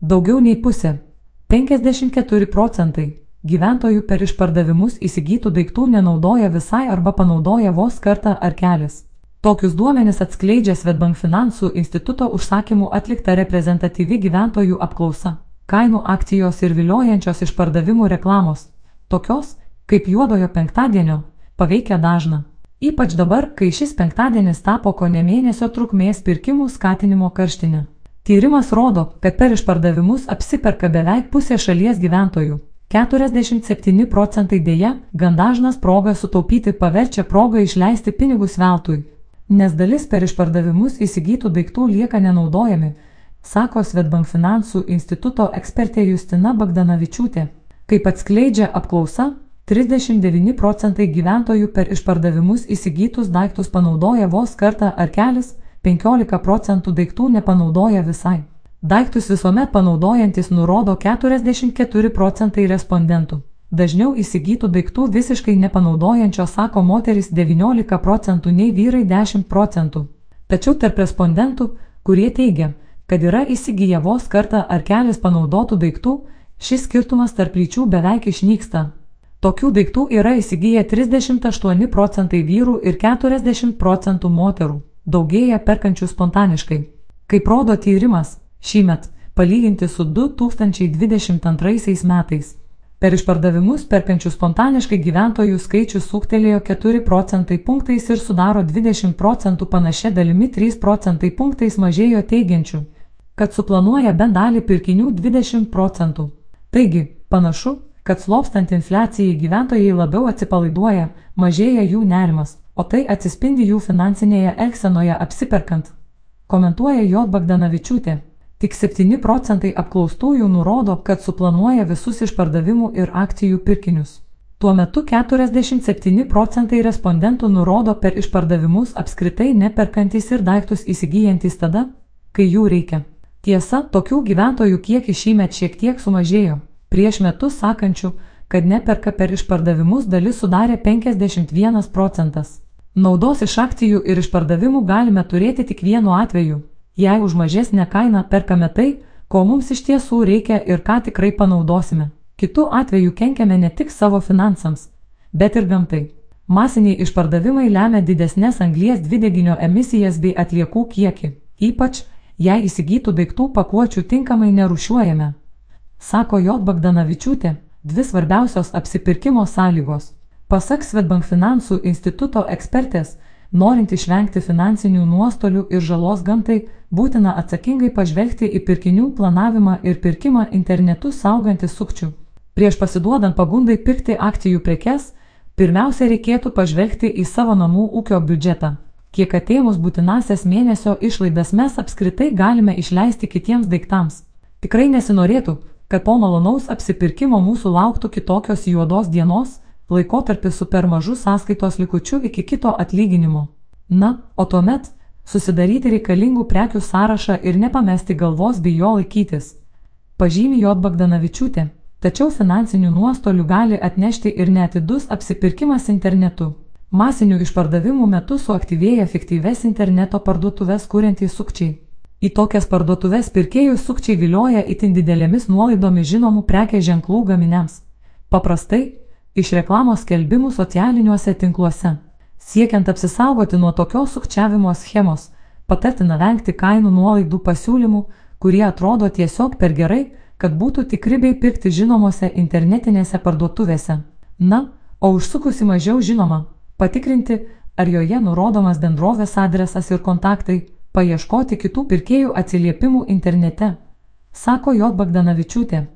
Daugiau nei pusė - 54 procentai gyventojų per išpardavimus įsigytų daiktų nenaudoja visai arba panaudoja vos kartą ar kelias. Tokius duomenis atskleidžia Svetbank finansų instituto užsakymų atlikta reprezentatyvi gyventojų apklausa. Kainų akcijos ir viliojančios išpardavimų reklamos, tokios kaip juodojo penktadienio, paveikia dažną. Ypač dabar, kai šis penktadienis tapo ko ne mėnesio trukmės pirkimų skatinimo karštinė. Tyrimas rodo, kad per išpardavimus apsiperka beveik pusė šalies gyventojų. 47 procentai dėja, gan dažnas progą sutaupyti paverčia progą išleisti pinigus veltui, nes dalis per išpardavimus įsigytų daiktų lieka nenaudojami, sako Svetbank finansų instituto ekspertė Justina Bagdanavičiūtė. Kaip atskleidžia apklausa, 39 procentai gyventojų per išpardavimus įsigytus daiktus panaudoja vos kartą ar kelis, 15 procentų daiktų nepanaudoja visai. Daiktus visuomet panaudojantis nurodo 44 procentai respondentų. Dažniau įsigytų daiktų visiškai nepanaudojančio sako moteris 19 procentų nei vyrai 10 procentų. Tačiau tarp respondentų, kurie teigia, kad yra įsigiję vos kartą ar kelis panaudotų daiktų, šis skirtumas tarp lyčių beveik išnyksta. Tokių daiktų yra įsigiję 38 procentai vyrų ir 40 procentų moterų daugėja perkančių spontaniškai. Kaip rodo tyrimas, šįmet, palyginti su 2022 metais, per išpardavimus perkančių spontaniškai gyventojų skaičius suktelėjo 4 procentai punktais ir sudaro 20 procentų panašia dalimi 3 procentai punktais mažėjo teigiančių, kad suplanuoja bent dalį pirkinių 20 procentų. Taigi, panašu, kad slopstant infliacijai gyventojai labiau atsipalaiduoja, mažėja jų nerimas o tai atsispindi jų finansinėje elgsenoje apsiperkant. Komentuoja J. Bagdanavičiūtė. Tik 7 procentai apklaustųjų nurodo, kad suplanuoja visus išpardavimų ir akcijų pirkinius. Tuo metu 47 procentai respondentų nurodo per išpardavimus apskritai neperkantis ir daiktus įsigijantis tada, kai jų reikia. Tiesa, tokių gyventojų kiekis šįmet šiek tiek sumažėjo. Prieš metus sakančių, kad neperka per išpardavimus dalis sudarė 51 procentas. Naudos iš akcijų ir išpardavimų galime turėti tik vienu atveju, jei už mažesnę kainą perkame tai, ko mums iš tiesų reikia ir ką tikrai panaudosime. Kitu atveju kenkiame ne tik savo finansams, bet ir gamtai. Masiniai išpardavimai lemia didesnės anglies dvideginio emisijas bei atliekų kiekį, ypač jei įsigytų daiktų pakuočių tinkamai nerušiuojame. Sako J. Bagdanavičiūtė, dvi svarbiausios apsipirkimo sąlygos Pasak Svetbank finansų instituto ekspertės, norint išvengti finansinių nuostolių ir žalos gamtai, būtina atsakingai pažvelgti į pirkinių planavimą ir pirkimą internetu saugantį sukčių. Prieš pasiduodant pagundai pirkti akcijų prekes, pirmiausia reikėtų pažvelgti į savo namų ūkio biudžetą. Kiek atėmus būtinasias mėnesio išlaidas mes apskritai galime išleisti kitiems daiktams. Tikrai nesinorėtų, kad po malonaus apsipirkimo mūsų lauktų kitokios juodos dienos, laikotarpis su per mažu sąskaitos likučiu iki kito atlyginimo. Na, o tuomet susidaryti reikalingų prekių sąrašą ir nepamesti galvos bei jo laikytis. Pažymi J. Bagdanavičiūtė, tačiau finansinių nuostolių gali atnešti ir netidus apsipirkimas internetu. Masinių išpardavimų metu suaktyvėja fiktyves interneto parduotuvės kuriantys sukčiai. Į tokias parduotuvės pirkėjų sukčiai vilioja itin didelėmis nuolaidomis žinomų prekės ženklų gaminiams. Paprastai iš reklamos skelbimų socialiniuose tinkluose. Siekiant apsisaugoti nuo tokios sukčiavimo schemos, patartina vengti kainų nuolaidų pasiūlymų, kurie atrodo tiesiog per gerai, kad būtų tikri bei pirkti žinomose internetinėse parduotuvėse. Na, o užsukusi mažiau žinoma, patikrinti, ar joje nurodomas bendrovės adresas ir kontaktai, paieškoti kitų pirkėjų atsiliepimų internete, sako J. Bagdanavičiūtė.